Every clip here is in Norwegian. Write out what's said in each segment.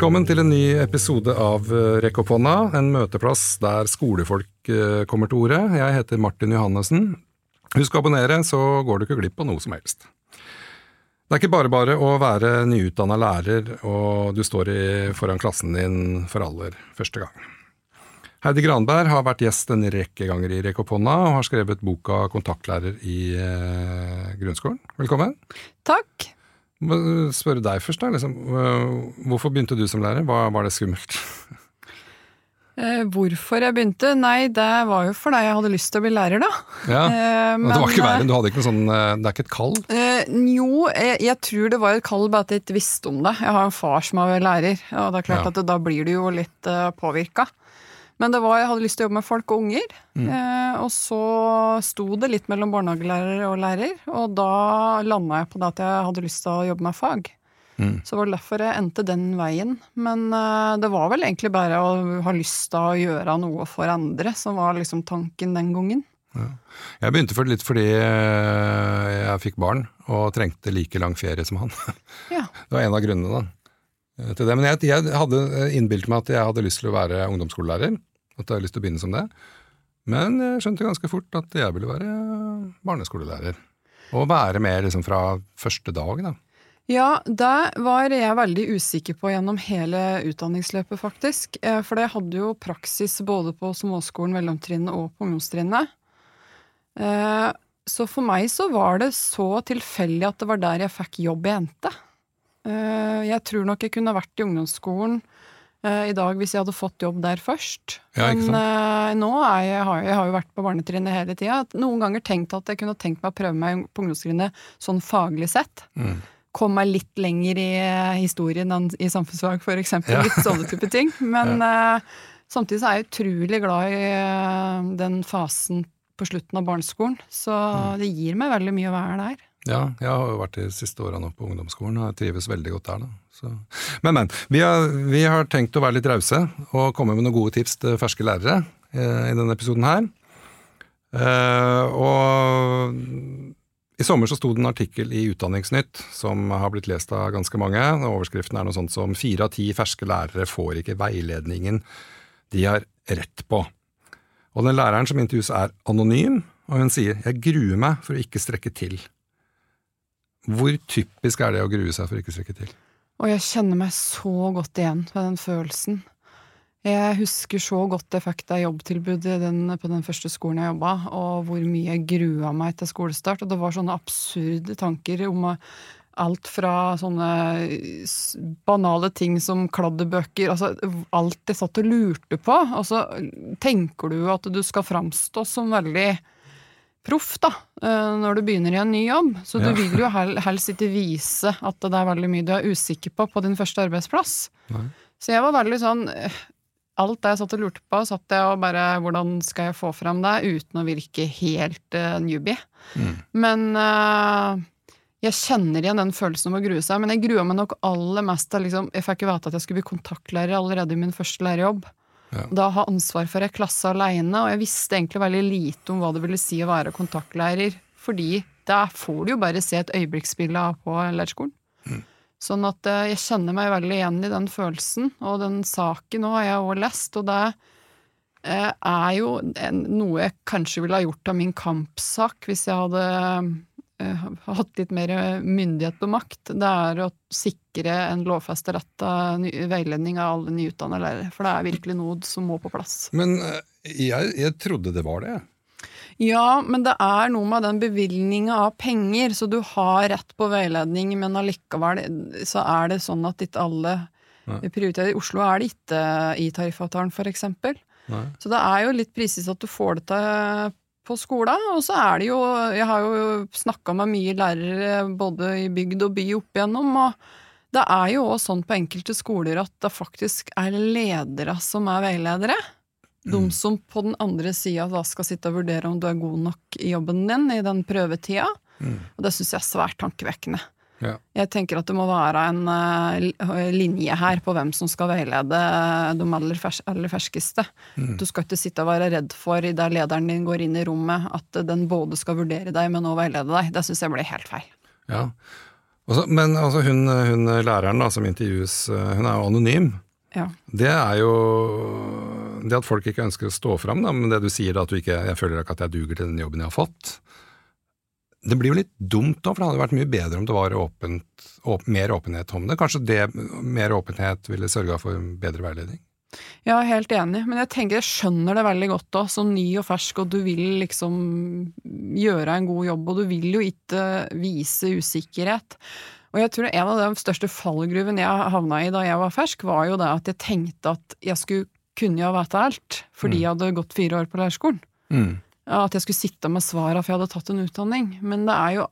Velkommen til en ny episode av eh, Rekk en møteplass der skolefolk eh, kommer til orde. Jeg heter Martin Johannessen. Husk å abonnere, så går du ikke glipp av noe som helst. Det er ikke bare bare å være nyutdanna lærer og du står i, foran klassen din for aller første gang. Heidi Granberg har vært gjest en rekke ganger i Rekk og har skrevet boka Kontaktlærer i eh, grunnskolen. Velkommen. Takk. Må spørre deg først, da. Liksom. Hvorfor begynte du som lærer? Hva var det skummelt? Eh, hvorfor jeg begynte? Nei, det var jo fordi jeg hadde lyst til å bli lærer, da. Ja, Eh, men, Det var ikke verre, du hadde ikke noe sånn eh, Det er ikke et kall? Eh, jo, jeg, jeg tror det var et kall bare at jeg ikke visste om det. Jeg har en far som er lærer, og det er klart Ja. at det, da blir du jo litt uh, påvirka. Men det var, jeg hadde lyst til å jobbe med folk og unger. Mm. Eh, og så sto det litt mellom barnehagelærer og lærer, og da landa jeg på det at jeg hadde lyst til å jobbe med fag. Mm. Så det var derfor jeg endte den veien. Men eh, det var vel egentlig bare å ha lyst til å gjøre noe for andre som var liksom tanken den gangen. Jeg begynte for litt fordi eh, jeg fikk barn og trengte like lang ferie som han. Ja. Det var en av grunnene da, eh, til det. Men jeg, jeg hadde innbilt meg at jeg hadde lyst til å være ungdomsskolelærer. At jeg hadde lyst til å begynne som det. Men jeg skjønte ganske fort at jeg ville være barneskolelærer. Og være med liksom fra første dag, da. Ja, det var jeg veldig usikker på gjennom hele utdanningsløpet, faktisk. Eh, For jeg hadde jo praksis både på småskolen, mellomtrinnet og på ungdomstrinnet. Eh, Så for meg så var det så tilfeldig at det var der jeg fikk jobb i NT. Eh, Jeg tror nok jeg kunne vært i ungdomsskolen i dag hvis jeg hadde fått jobb der først. Ja, Men eh, nå er jeg, har, jeg har jo vært på barnetrinnet hele tida. Noen ganger tenkt at jeg kunne tenkt meg å prøve meg på ungdomstrinnet sånn faglig sett Mm. kom meg litt lenger i eh, historien enn i samfunnsfag, for eksempel. Ja. Litt sånne type ting. Men eh, samtidig så er jeg utrolig glad i uh, den fasen på slutten av barneskolen. Så Mm. det gir meg veldig mye å være der. Ja, jeg har jo vært de siste åra nå på ungdomsskolen, og jeg trives veldig godt der. da. Men, men. Vi har, vi har tenkt å være litt rause og komme med noen gode tips til ferske lærere eh, i denne episoden her. Eh, og i sommer så sto det en artikkel i Utdanningsnytt som har blitt lest av ganske mange. Overskriften er noe sånt som 'Fire av ti ferske lærere får ikke veiledningen de har rett på'. Og den læreren som intervjues er anonym, og hun sier 'jeg gruer meg for å ikke strekke til'. Hvor typisk er det å grue seg for ikke å strekke til? Og jeg kjenner meg så godt igjen med den følelsen. Jeg husker så godt jeg fikk deg jobbtilbud på den første skolen jeg jobba, og hvor mye jeg grua meg til skolestart. Og det var sånne absurde tanker om alt fra sånne banale ting som kladdebøker, altså alt jeg satt og lurte på. Og så tenker du at du skal framstå som veldig proff, da, eh, når du begynner i en ny jobb. Så Ja. du vil jo hel- helst ikke vise at det er veldig mye du er usikker på på din første arbeidsplass. Nei. Så jeg var veldig sånn eh, Alt det jeg satt og lurte på, satt jeg og bare Hvordan skal jeg få fram det uten å virke helt uh, newbie? Mm. Men uh, jeg kjenner igjen den følelsen om å grue seg. Men jeg grua meg nok aller mest til liksom, Jeg fikk jo vite at jeg skulle bli kontaktlærer allerede i min første lærerjobb. Ja. Da ha ansvar for ei klasse aleine, og jeg visste egentlig veldig lite om hva det ville si å være kontaktlærer. Fordi da får du jo bare se et øyeblikksbilde av på lærerskolen. Sånn at eh, jeg kjenner meg veldig igjen i den følelsen, og den saken nå har jeg òg lest, og det eh, er jo noe jeg kanskje ville ha gjort av min kampsak hvis jeg hadde eh, hatt litt mer myndighet på makt. Det er å sikre en lovfestet rett til veiledning av alle nyutdannede lærere. For det er virkelig noe som må på plass. Men eh, jeg, jeg trodde det var det. Ja, men det er noe med den bevilgninga av penger, så du har rett på veiledning, men allikevel så er det sånn at ikke alle prioriterer. I Oslo er det ikke i tariffavtalen, eksempel. Så det er jo litt prisgitt at du får det til på skolen. Og så er det jo Jeg har jo snakka med mye lærere både i bygd og by opp igjennom, og det er jo òg sånn på enkelte skoler at det faktisk er ledere som er veiledere. De Mm. som på den andre sida da skal sitte og vurdere om du er god nok i jobben din i den prøvetida. Mm. Og det syns jeg er svært tankevekkende. Ja. Jeg tenker at det må være en uh, linje her på hvem som skal veilede de aller, fers aller ferskeste. Mm. Du skal ikke sitte og være redd for, der lederen din går inn i rommet, at den både skal vurdere deg, men også veilede deg. Det syns jeg blir helt feil. Ja. Også, men altså, hun, hun læreren da, som intervjues, eh, hun er jo anonym. Ja. Det er jo det at folk ikke ønsker å stå fram, da, men det du sier da at du ikke Jeg føler ikke at jeg duger til den jobben jeg har fått. Det blir jo litt dumt nå, for det hadde vært mye bedre om det var åpent, åp, mer åpenhet om det. Kanskje det, mer åpenhet ville sørga for bedre veiledning? Ja, helt enig, men jeg tenker jeg skjønner det veldig godt da, som ny og fersk, og du vil liksom gjøre en god jobb, og du vil jo ikke vise usikkerhet. Og jeg tror en av de største fallgruvene jeg havna i da jeg var fersk, var jo det at jeg tenkte at jeg skulle kunne jo vite alt, fordi jeg hadde gått fire år på lærerskolen. Mm. At jeg skulle sitte med svarene, for jeg hadde tatt en utdanning. Men det er jo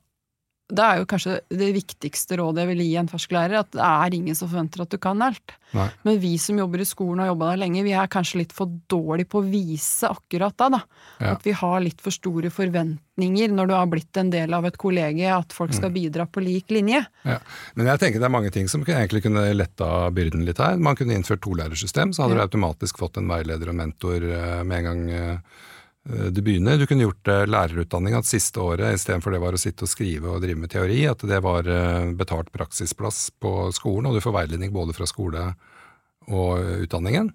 det er jo kanskje det viktigste rådet jeg vil gi en fersklærer, at det er ingen som forventer at du kan alt. Nei. Men vi som jobber i skolen og har jobba der lenge, vi er kanskje litt for dårlige på å vise akkurat det. da. Ja. At vi har litt for store forventninger når du har blitt en del av et kollegie, at folk Mm. skal bidra på lik linje. Ja. Men jeg tenker det er mange ting som egentlig kunne letta byrden litt her. Man kunne innført tolærersystem, så hadde Ja. du automatisk fått en veileder og mentor eh, med en gang eh, du begynner. Du kunne gjort lærerutdanninga lærerutdanning at siste året, istedenfor det var å sitte og skrive og drive med teori, at det var eh, betalt praksisplass på skolen, og du får veiledning både fra skole og eh, utdanningen.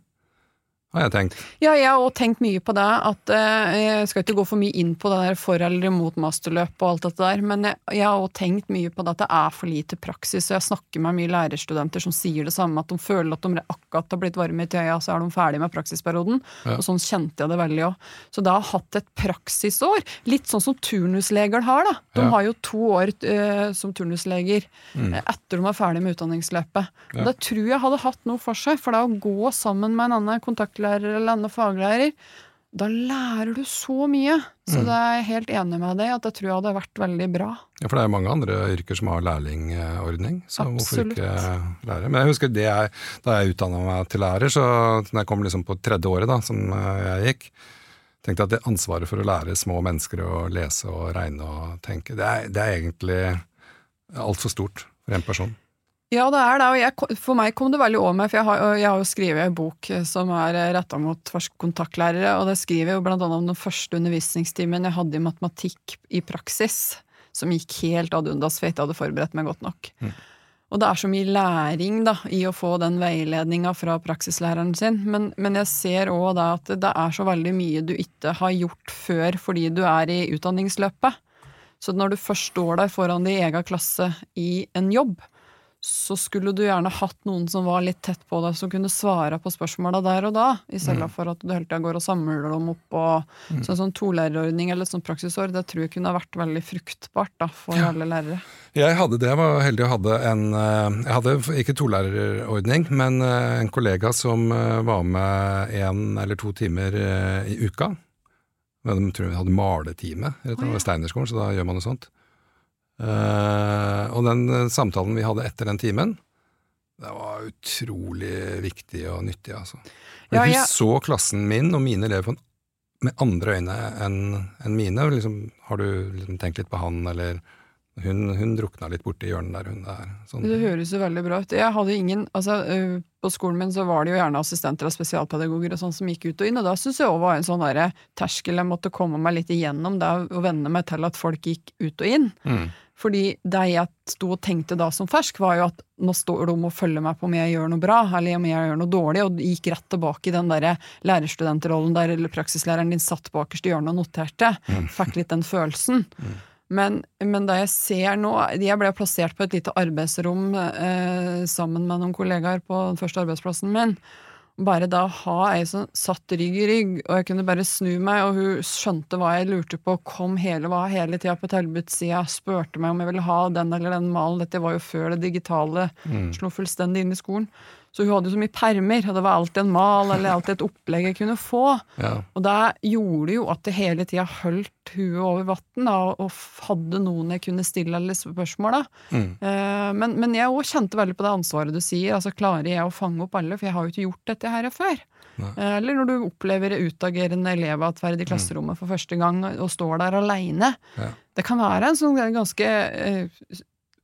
Har jeg tenkt. Ja, jeg har òg tenkt mye på det. at eh, Jeg skal ikke gå for mye inn på det der for eller imot masterløp og alt dette der, men jeg, jeg har òg tenkt mye på det at det er for lite praksis. Og jeg snakker med mye lærerstudenter som sier det samme, at de føler at de akkurat har blitt varme i tøya, så er de ferdige med praksisperioden. Ja. Og sånn kjente jeg det veldig òg. Så da har jeg hatt et praksisår. Litt sånn som turnusleger har, da. De Ja. har jo to år uh, som turnusleger Mm. eh, etter de er ferdig med utdanningsløpet. Ja. Det tror jeg hadde hatt noe for seg, for det å gå sammen med en annen kontaktlærer eller annen faglærer, da lærer du så mye. Så Mm. det er jeg helt enig med deg at jeg tror hadde vært veldig bra. Ja, For det er mange andre yrker som har lærlingordning, så hvorfor ikke lære? Men jeg husker det jeg, da jeg utdanna meg til lærer, så når jeg kom liksom på tredje året da, som eh, jeg gikk, tenkte jeg at det ansvaret for å lære små mennesker å lese og regne og tenke, det er, det er egentlig altfor stort for en person. Ja, det er det, og jeg, for meg kom det veldig over meg, for jeg har, jeg har jo skrevet en bok eh, som er retta mot kontaktlærere, og det skriver jeg jo blant annet om den første undervisningstimen jeg hadde i matematikk i praksis, som gikk helt ad undas, for jeg ikke hadde forberedt meg godt nok. Mm. Og det er så mye læring da, i å få den veiledninga fra praksislæreren sin, men, men jeg ser òg at det er så veldig mye du ikke har gjort før fordi du er i utdanningsløpet. Så når du først står der foran din egen klasse i en jobb, så skulle du gjerne hatt noen som var litt tett på deg, som kunne svare på spørsmåla der og da, i stedet for at du hele tida går og samler dem opp. og Så en sånn tolærerordning eller et sånt praksisår, det tror jeg kunne vært veldig fruktbart da, for alle lærere. Jeg hadde det, jeg var heldig og hadde en eh, Jeg hadde ikke tolærerordning, men eh, en kollega som eh, var med én eller to timer i uka. Men De tror jeg hadde maletime rett og slett, Å, ja. Steinerskolen, så da gjør man noe sånt. Eh, og den eh, samtalen vi hadde etter den timen, det var utrolig viktig og nyttig, altså. Ja, Hun jeg- så klassen min og mine elever med andre øyne enn en mine. Liksom, har du liksom tenkt litt på han, eller Hun, hun drukna litt borti hjørnet der, hun er. Sånn. Det høres jo veldig bra ut. Jeg hadde ingen, altså uh, På skolen min så var det jo gjerne assistenter og spesialpedagoger og sånn som gikk ut og inn, og da syns jeg òg var en sånn derre terskel jeg måtte komme meg litt igjennom, det å venne meg til at folk gikk ut og inn. Mm. Fordi det jeg sto og tenkte da som fersk, var jo at nå står de og følger meg på om jeg gjør noe bra, eller om jeg gjør noe dårlig, og gikk rett tilbake i den der lærerstudentrollen der eller praksislæreren din satt bakerst i hjørnet og noterte. Fikk litt den følelsen. Men, men da jeg ser nå Jeg ble plassert på et lite arbeidsrom eh, sammen med noen kollegaer på den første arbeidsplassen min. Bare da ha ei som satt rygg i rygg, og jeg kunne bare snu meg, og hun skjønte hva jeg lurte på, kom hele, var hele tida på tilbudssida, spurte meg om jeg ville ha den eller den malen. Dette var jo før det digitale slo fullstendig inn i skolen. Så hun hadde jo så mye permer, og det var alltid en mal eller alltid et opplegg jeg kunne få. Ja. Og det gjorde jo at det hele tida holdt huet over vann, og hadde noen jeg kunne stille alle spørsmål da. Mm. Eh, Men, men jeg òg kjente veldig på det ansvaret du sier. altså Klarer jeg å fange opp alle, for jeg har jo ikke gjort dette her før. Nei. Eh, Eller når du opplever utagerende elevatferd i klasserommet for første gang, og står der aleine. Ja. Det kan være en sånn ganske eh,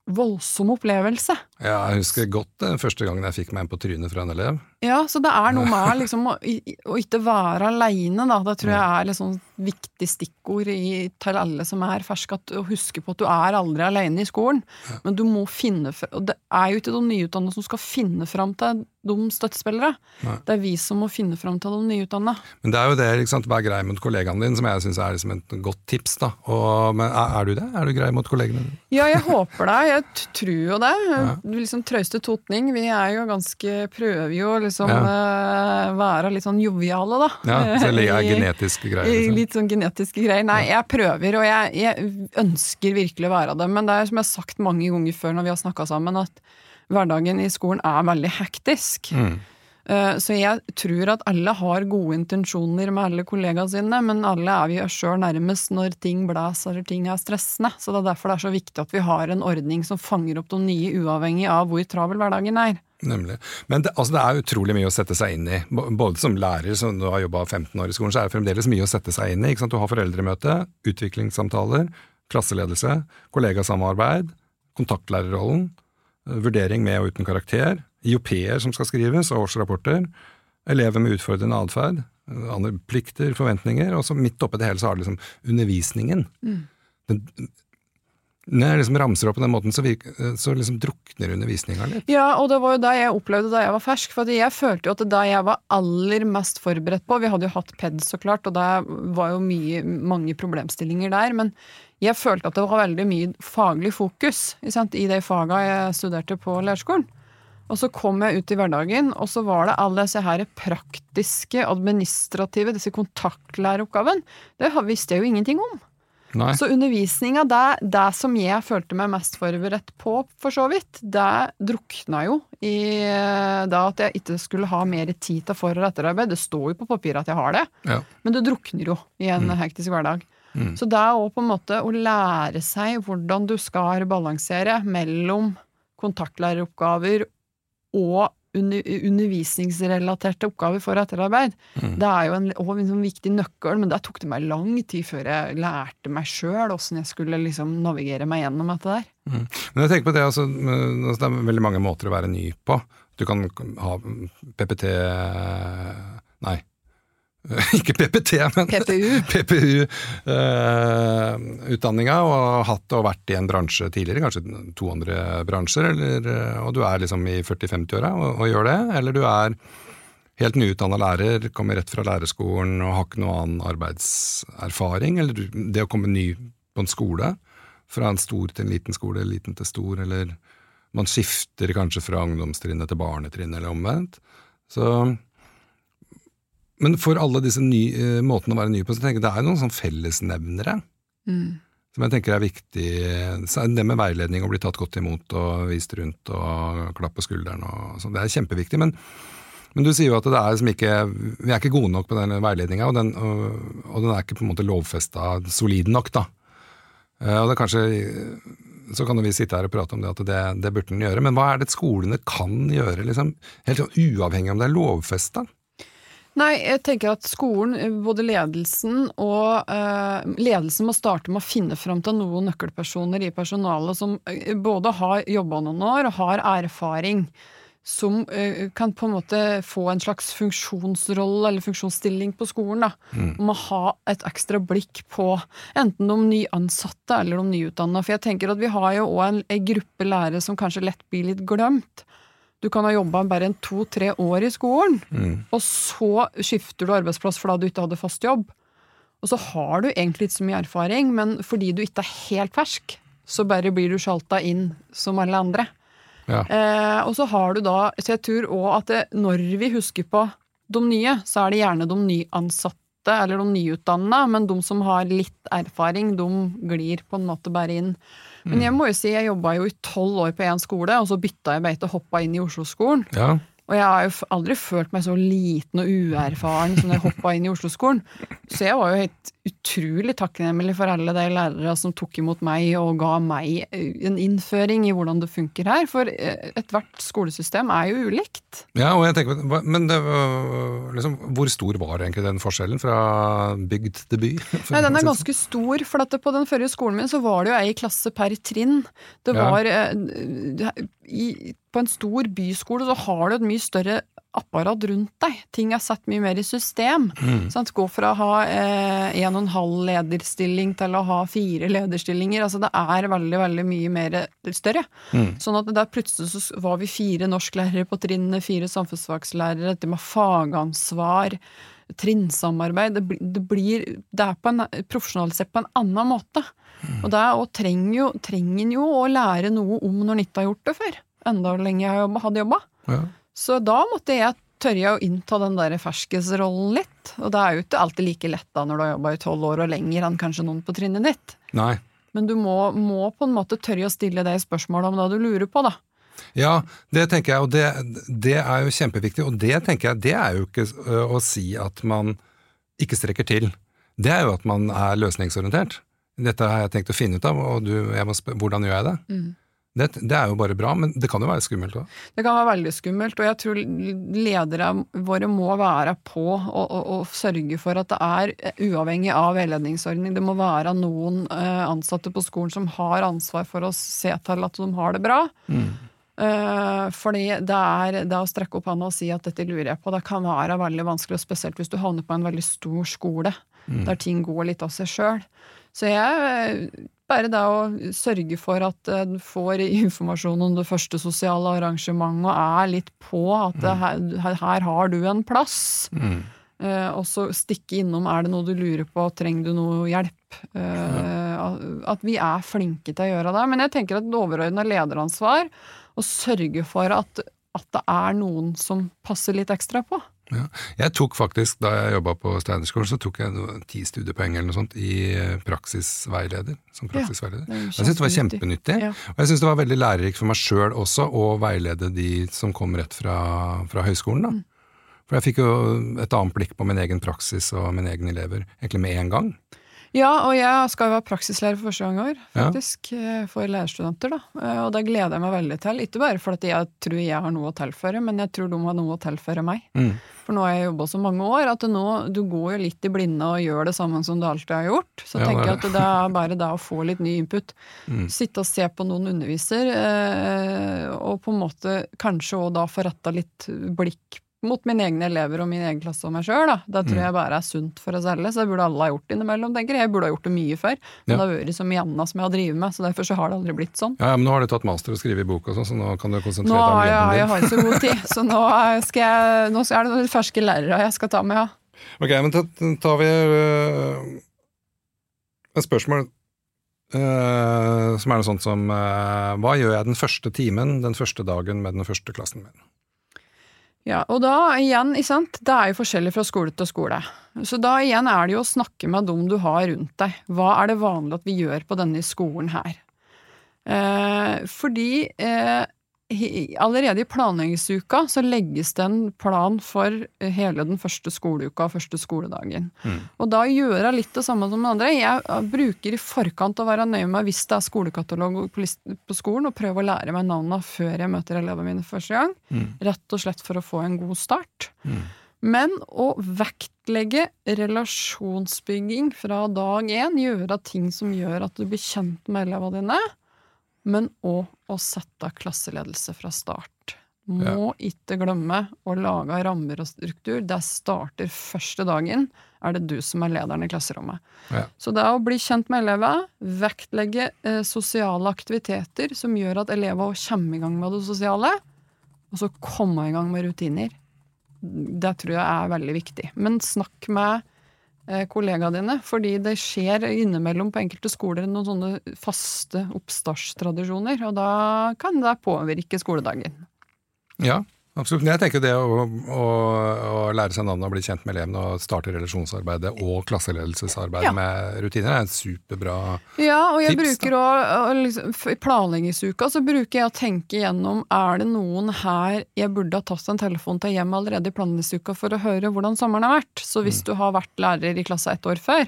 voldsom opplevelse. Ja, jeg husker godt den første gangen jeg fikk meg en på trynet fra en elev. Ja, så det er noe med liksom, å, å ikke være aleine, da. Det tror jeg er liksom viktig stikkord i, til alle som er ferske. At, å huske på at du er aldri aleine i skolen. Ja. Men du må finne Og det er jo ikke de nyutdannede som skal finne fram til de støttespillere. Nei. Det er vi som må finne fram til de nyutdannede. Men det er jo det, sant, vær grei mot kollegaen din, som jeg syns er liksom et godt tips. da. Og, men er, er, du det? Er du grei mot kollegene dine? Ja, jeg håper det. Jeg tror jo det. Ja. Liksom Trauste totning. Vi er jo ganske Prøver jo liksom ja. uh, være litt sånn joviale, da. Ja, Så jeg er genetiske greier? Liksom. Litt sånn genetiske greier. Nei, jeg prøver, og jeg, jeg ønsker virkelig å være det. Men det er som jeg har sagt mange ganger før når vi har snakka sammen, at hverdagen i skolen er veldig hektisk. Mm. Eh, så jeg tror at alle har gode intensjoner med alle kollegaene sine, men alle er vi oss sjøl nærmest når ting blåser eller ting er stressende. Så det er derfor det er så viktig at vi har en ordning som fanger opp de nye, uavhengig av hvor travel hverdagen er. Nemlig. Men det, altså det, er utrolig mye å sette seg inn i. Både som lærer, som du har jobba 15 år i skolen, så er det fremdeles mye å sette seg inn i. Du har foreldremøte, utviklingssamtaler, klasseledelse, kollegasamarbeid, kontaktlærerrollen, vurdering med og uten karakter, IOP-er som skal skrives, årsrapporter, elever med utfordrende atferd, andre plikter, forventninger, og så midt oppi det hele så har du liksom undervisningen. Mm. Den, når jeg liksom ramser opp på den måten, så, virker, så liksom drukner undervisninga litt. Ja, og det var jo det jeg opplevde da jeg var fersk. For jeg følte jo at det jeg var aller mest forberedt på Vi hadde jo hatt PED, så klart, og det var jo mye, mange problemstillinger der. Men jeg følte at det var veldig mye faglig fokus sant, i de faga jeg studerte på lærerskolen. Og så kom jeg ut i hverdagen, og så var det alle disse her praktiske, administrative, disse kontaktlæreroppgavene. Det visste jeg jo ingenting om. Nei. Så undervisninga, det, det, som jeg følte meg mest forberedt på, for så vidt, det drukna jo i det at jeg ikke skulle ha mer tid til for- og etterarbeid. Det står jo på papiret at jeg har det, ja. men det drukner jo i en mm. hektisk hverdag. Mm. Så det er òg på en måte å lære seg hvordan du skal balansere mellom kontaktlæreroppgaver og undervisningsrelaterte oppgaver for etterarbeid. Mm. Det er jo en, en sånn viktig nøkkel, men det tok det meg lang tid før jeg lærte meg sjøl åssen jeg skulle liksom navigere meg gjennom dette der. Mm. Men jeg tenker på det, altså, altså, det er veldig mange måter å være ny på. Du kan ha PPT Nei, ikke PPT, men PPU. PPU, uh, eh, og hatt og vært i en bransje tidligere, kanskje to andre bransjer, eller, eh, og du er liksom i 40-50-åra og, og, gjør det, eller du er helt nyutdanna lærer, kommer rett fra lærerskolen og har ikke noe annen arbeidserfaring, eller det å komme ny på en skole, fra en stor til en liten skole, liten til stor, eller man skifter kanskje fra ungdomstrinnet til barnetrinnet, eller omvendt. Så men for alle disse ny, uh, måtene å være ny på, så tenker jeg det er noen sånn fellesnevnere. Mm. Som jeg tenker er viktig. Det med veiledning og bli tatt godt imot og vist rundt og klapp på skulderen og sånn, det er kjempeviktig. Men, men, du sier jo at det er som ikke, vi er ikke gode nok på den veiledninga, og, den, og, og den er ikke på en måte lovfesta solid nok, da. Uh, og det er kanskje så kan vi sitte her og prate om det, at det, det burde den gjøre. Men hva er det skolene kan gjøre, liksom, helt sånn uavhengig om det er lovfesta? Nei, jeg tenker at skolen, både ledelsen og uh, Ledelsen må starte med å finne fram til noen nøkkelpersoner i personalet som uh, både har jobba noen år og har erfaring. Som uh, kan på en måte få en slags funksjonsrolle eller funksjonsstilling på skolen. da, mm. Om å ha et ekstra blikk på enten de nyansatte eller de nyutdanna. For jeg tenker at vi har jo òg en, en gruppe lærere som kanskje lett blir litt glemt. Du kan ha jobba bare en to-tre år i skolen, mm. og så skifter du arbeidsplass fordi du ikke hadde fast jobb. Og så har du egentlig ikke så mye erfaring, men fordi du ikke er helt fersk, så bare blir du sjalta inn som alle andre. Ja. Eh, og så har du da Så jeg tror òg at det, når vi husker på de nye, så er det gjerne de nyansatte eller de nyutdanna, men de som har litt erfaring, de glir på en måte bare inn. Men jeg må jo si, jeg jobba jo i tolv år på én skole, og så bytta jeg beite og hoppa inn i Oslo-skolen. Ja. Og jeg har jo aldri følt meg så liten og uerfaren som da jeg hoppa inn i Oslo-skolen. Så jeg var jo helt utrolig takknemlig for alle de lærere som tok imot meg og ga meg eh, en innføring i hvordan det funker her. For eh, ethvert skolesystem er jo ulikt. Ja, og jeg tenker, Men det, liksom, hvor stor var egentlig den forskjellen fra bygd til by? Nei, den er ganske stor, for at på den forrige skolen min så var det jo ei klasse per trinn. Det var ja. i, På en stor byskole så har du et mye større apparat rundt deg. Ting er satt mye mer i system. Mm. Sant? Gå fra å ha eh, en og en halv lederstilling til å ha fire lederstillinger. Altså det er veldig, veldig mye mer større. Mm. Sånn at der plutselig så var vi fire norsklærere på trinnet, fire samfunnsfagslærere, dette med fagansvar, trinnsamarbeid. Det, det blir Det er på en, profesjonalisert på en annen måte. Og det er, og trenger jo, trenger en jo å lære noe om når en ikke har gjort det før. Enda lenge jeg har hadde jobba. Ja. Så da måtte jeg tørre å innta den der ferskesrollen litt. Og det er jo ikke alltid like lett da når du har jobba i tolv år og lenger enn kanskje noen på trinnet ditt. Nei. Men du må, må på en måte tørre å stille deg spørsmål om det du lurer på, da. Ja, det tenker jeg, og det, det er jo kjempeviktig. Og det tenker jeg, det er jo ikke å si at man ikke strekker til. Det er jo at man er løsningsorientert. Dette har jeg tenkt å finne ut av, og du, jeg må spørre, hvordan gjør jeg det? Mm. Det? Det er jo bare bra, men det kan jo være skummelt òg. Det kan være veldig skummelt, og jeg tror ledere våre må være på og, og, og sørge for at det er eh, uavhengig av veiledningsordning. Det må være noen eh, ansatte på skolen som har ansvar for å se til at de har det bra. Eh, fordi det er, det er å strekke opp hånda og si at dette lurer jeg på, det kan være veldig vanskelig, og spesielt hvis du havner på en veldig stor skole, der ting går litt av seg sjøl. Så jeg bare da å sørge for at eh, du får informasjon om det første sosiale arrangementet og er litt på at mm. her, her, har du en plass. Mm. Eh, og så stikke innom er det noe du lurer på, trenger du noe hjelp? Eh, At vi er flinke til å gjøre det. Men jeg tenker at et overordna lederansvar å sørge for at, at det er noen som passer litt ekstra på. Ja. Jeg tok faktisk, da jeg jobba på Steinerskolen, så tok jeg ti studiepoeng eller noe sånt i eh, praksisveileder. Som praksisveileder. er jeg syntes det var kjempenyttig. Ja. Og jeg syntes det var veldig lærerikt for meg sjøl også å veilede de som kom rett fra, fra høyskolen. Mm. For jeg fikk jo et annet blikk på min egen praksis og mine egne elever egentlig med en gang. Ja, og jeg skal jo være praksislærer for første gang i år, faktisk. Ja. For lærerstudenter, da. Eh, Og det gleder jeg meg veldig til. Ikke bare fordi jeg tror jeg har noe å tilføre, men jeg tror de har noe å tilføre meg. Mm. For nå har jeg jobba så mange år at nå, du går jo litt i blinde og gjør det samme som du alltid har gjort. Så Ja, tenker er jeg at det er bare det å få litt ny input. Mm. Sitte og se på noen underviser, eh, og på en måte kanskje òg da få retta litt blikk mot mine egne elever og min egen klasse og meg sjøl. Det tror Mm. jeg bare er sunt for oss alle, så det burde alle ha gjort innimellom, tenker jeg. Jeg burde ha gjort det mye før, men Ja. det har vært så mye annet som jeg har drevet med, så derfor så har det aldri blitt sånn. Ja, ja, Men nå har du tatt master og skrevet bok og sånn, så nå kan du konsentrere Nå deg om jeg, jobben jeg din. har ikke så god tid, så nå, skal jeg, nå er det noen ferske lærere jeg skal ta med, ja. Ok, men da tar vi øh, et spørsmål øh, som er noe sånt som øh, Hva gjør jeg den første timen, den første dagen med den første klassen min? Ja, og da igjen, ikke sant, det er jo forskjellig fra skole til skole. Så da igjen er det jo å snakke med dem du har rundt deg. Hva er det vanlig at vi gjør på denne skolen her? Eh, fordi eh, allerede i planleggingsuka så legges det en plan for hele den første skoleuka og første skoledagen. Mm. Og da gjøre litt det samme som andre. Jeg eh, bruker i forkant å være nøye med hvis det er skolekatalog på, på skolen, og prøve å lære meg navnene før jeg møter elevene mine første gang. Mm. Rett og slett for å få en god start. Mm. Men å vektlegge relasjonsbygging fra dag én, gjøre ting som gjør at du blir kjent med elevene dine, men òg å sette klasseledelse fra start. Må ikke glemme å lage rammer og struktur. Det starter første dagen, er det du som er lederen i klasserommet. Ja. Så det er å bli kjent med elever, vektlegge eh, sosiale aktiviteter som gjør at elever også kommer i gang med det sosiale, og så komme i gang med rutiner. Det tror jeg er veldig viktig. Men snakk med kollegaene dine, fordi det skjer innimellom på enkelte skoler noen sånne faste oppstartstradisjoner, og da kan det påvirke skoledagen. Ja, Absolutt. Jeg tenker det å, å, å lære seg navnet og bli kjent med elevene og starte relasjonsarbeidet og klasseledelsesarbeidet Ja. med rutiner er en superbra tips. Ja, og jeg Tips, bruker å, liksom, I planleggingsuka så bruker jeg å tenke gjennom er det noen her jeg burde ha tatt en telefon til hjem allerede i planleggingsuka for å høre hvordan sommeren har vært. Så hvis du har vært lærer i klassa ett år før,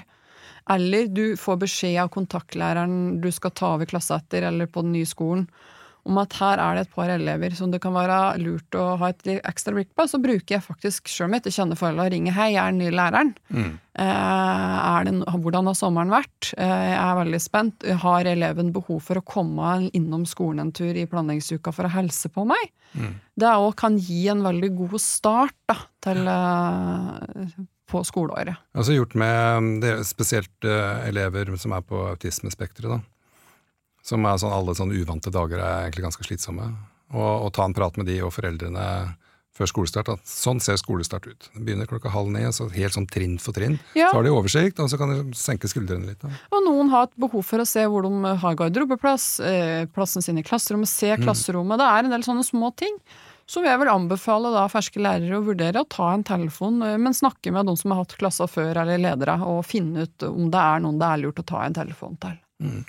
eller du får beskjed av kontaktlæreren du skal ta over klassa etter, eller på den nye skolen, om at her er det et par elever som det kan være lurt å ha et ekstra blikk på, så bruker jeg faktisk, sjøl mitt til kjenne kjenner og ringe 'hei, jeg er den nye læreren'. Mm. er det, hvordan har sommeren vært? Eh, jeg er veldig spent. Har eleven behov for å komme innom skolen en tur i planleggingsuka for å helse på meg? Det òg kan gi en veldig god start da, til, eh, på skoleåret. Altså gjort med det, spesielt eh, elever som er på autismespekteret, da. Som er sånn, alle sånne uvante dager er egentlig ganske slitsomme. Og, og ta en prat med de og foreldrene før skolestart. At sånn ser skolestart ut. Det begynner klokka halv ni, så helt sånn trinn for trinn. Ja. Så har de oversikt, og så kan de senke skuldrene litt. Da. Og noen har et behov for å se hvor de har garderobeplass, eh, plassen sin i klasserommet, se klasserommet. Det er en del sånne små ting. Så vil jeg vel anbefale da ferske lærere å vurdere å ta en telefon, eh, men snakke med noen som har hatt klasser før, eller ledere, og finne ut om det er noen det er lurt å ta en telefon til.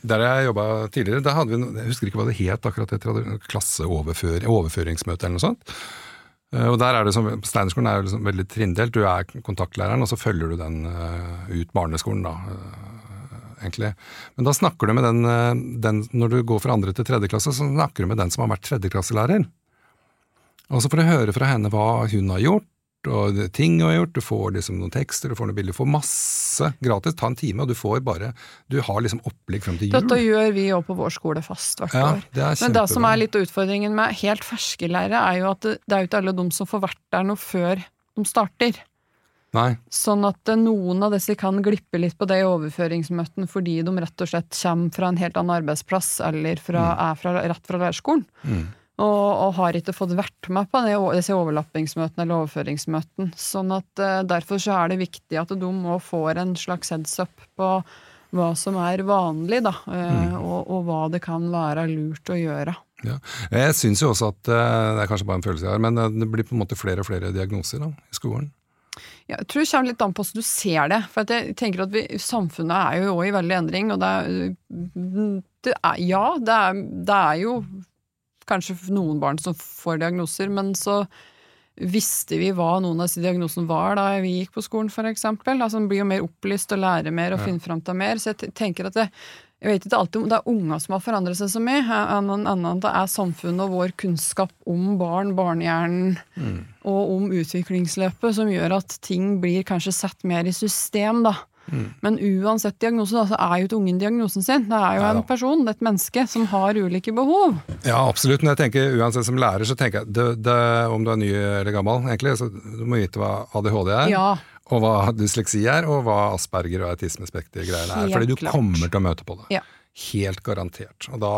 Der jeg jobba tidligere, da hadde vi, jeg husker ikke hva det het akkurat etter, hadde klasseoverføring, eller noe sånt. Eh, Og der er det som, Steinerskolen er liksom veldig trinndelt. Du er kontaktlæreren, og så følger du den eh, ut barneskolen, da. eh, egentlig. Men da snakker du med den, den Når du går fra andre til tredje klasse, så snakker du med den som har vært tredjeklasselærer. Og så får du høre fra henne hva hun har gjort, og ting du har gjort. Du får liksom noen tekster, du får noen bilder. Du får masse gratis. Ta en time, og du får bare Du har liksom opplegg frem til jul. Dette gjør vi òg på vår skole fast hvert Ja, år. det Men det som er litt av utfordringen med helt ferske lærere, er jo at det, det er jo ikke alle de som får vært der noe før de starter. Nei. Sånn at eh, noen av disse kan glippe litt på det i overføringsmøten fordi de rett og slett kommer fra en helt annen arbeidsplass eller fra, er fra, rett fra lærerskolen. Mm. Og, og har ikke fått vært med på det, disse overlappingsmøtene eller overføringsmøtene. Sånn at uh, Derfor så er det viktig at de må får en slags heads up på hva som er vanlig, da, eh, og, og hva det kan være lurt å gjøre. Ja. Jeg syns jo også at uh, Det er kanskje bare en følelse jeg har, men det blir på en måte flere og flere diagnoser da, i skolen. Ja, jeg tror det kommer litt an på hvordan du ser det. For at jeg tenker at vi, Samfunnet er jo også i veldig endring, og det er, det er Ja, det er, det er jo kanskje noen barn som får diagnoser, men så visste vi hva noen av disse diagnosene var da vi gikk på skolen, f.eks. Altså, man blir jo mer opplyst og lærer mer og Ja. finner fram til mer. Så jeg tenker at det, jeg vet ikke alltid om det er unger som har forandret seg så mye, enn enn- enn at det er samfunnet og vår kunnskap om barn, barnehjernen og om utviklingsløpet som gjør at ting blir kanskje satt mer i system, da. Men uansett diagnose, da, så er jo ikke ungen diagnosen sin. Det er jo Neida. en person, et menneske, som har ulike behov. Ja, absolutt. Men jeg tenker uansett som lærer, så tenker jeg det, det, om du er ny eller gammel, egentlig, så du må vite hva ADHD er. Ja. Og hva dysleksi er, og hva Asperger og autismespekter-greiene er. Fordi du klart. kommer til å møte på det. Ja. Helt garantert. Og da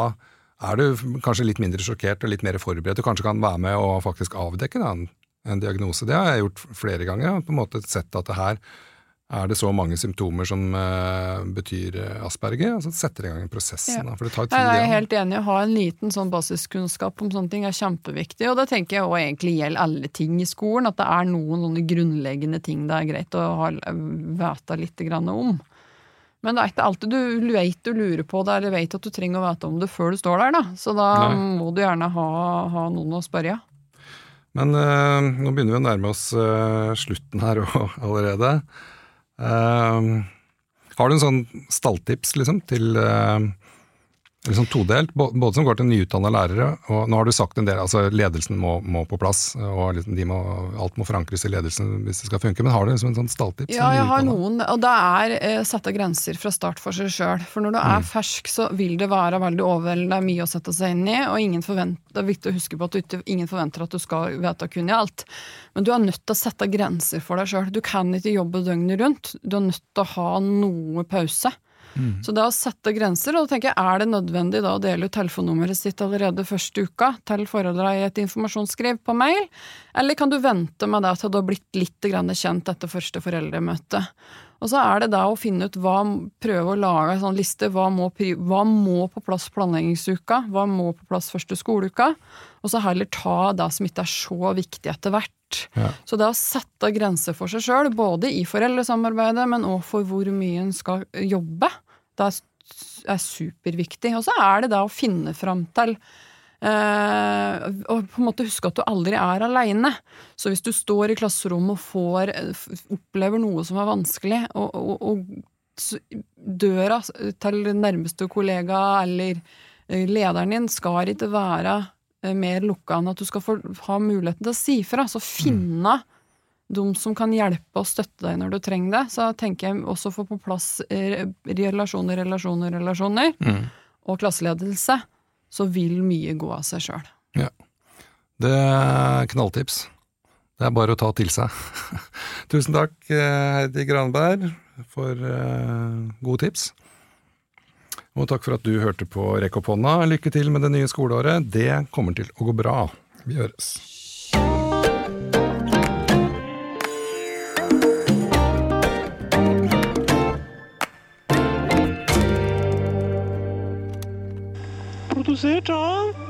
er du kanskje litt mindre sjokkert og litt mer forberedt. Du kanskje kan være med og faktisk avdekke da, en, en diagnose. Det har jeg gjort flere ganger. På en måte sett at det her er det så mange symptomer som uh, betyr eh, Asperger, og så setter i gang prosessen. Ja. Da, for det tar tid. Jeg er helt enig. Å ha en liten sånn basiskunnskap om sånne ting er kjempeviktig. Og det tenker jeg også egentlig gjelder alle ting i skolen. At det er noen sånne grunnleggende ting det er greit å ha, vite litt grann om. Men det er ikke alltid du vet du lurer på det, eller vet at du trenger å vite om det før du står der. da. Så da Nei. må du gjerne ha, ha noen å spørre. Men eh, nå begynner vi å nærme oss eh, slutten her også, allerede. Eh, har du en sånn stalltips liksom, til eh, liksom todelt, bå- både som går til nyutdanna lærere, og nå har du sagt en del, altså ledelsen må, må på plass, og liksom de må, alt må forankres i ledelsen hvis det skal funke, men har du liksom en sånn stalltips? Ja, jeg har noen, og det er eh, sette grenser fra start for seg sjøl. For når du er fersk, så vil det være veldig overveldende, det er mye å sette seg inn i, og ingen forventer, det er viktig å huske på at du ingen forventer at du skal vite kun i alt. Men du er nødt til å sette grenser for deg sjøl. Du kan ikke jobbe døgnet rundt. Du er nødt til å ha noe pause. Så det å sette grenser, og da tenker jeg, er det nødvendig da å dele ut telefonnummeret sitt allerede første uka til foreldra i et informasjonsskriv på mail, eller kan du vente med det til du har blitt litt grann kjent etter første foreldremøte? Og så er det da å finne ut hva, prøve å lage en sånn liste. Hva må, hva må på plass planleggingsuka? Hva må på plass første skoleuka? Og så heller ta det som ikke er så viktig etter hvert. Ja. Så det å sette grenser for seg sjøl, både i foreldresamarbeidet, men òg for hvor mye en skal jobbe, det er superviktig. Og så er det da å finne fram til Uh, og på en måte huske at du aldri er aleine. Så hvis du står i klasserommet og får, opplever noe som er vanskelig, og, og, og døra til nærmeste kollega eller eh, lederen din skal ikke være eh, mer lukka enn at du skal få ha muligheten til å si fra. Så finne mm. De som kan hjelpe og støtte deg når du trenger det. Så tenker jeg også få på plass relasjoner, relasjoner, relasjoner. Mm. Og klasseledelse så vil mye gå av seg sjøl. Ja. Det er knalltips. Det er bare å ta til seg. Tusen takk, eh, Heidi Granberg, for uh, gode tips. Og takk for at du hørte på Rekk opp hånda. Lykke til med det nye skoleåret. Det kommer til å gå bra. Vi høres. Produsert av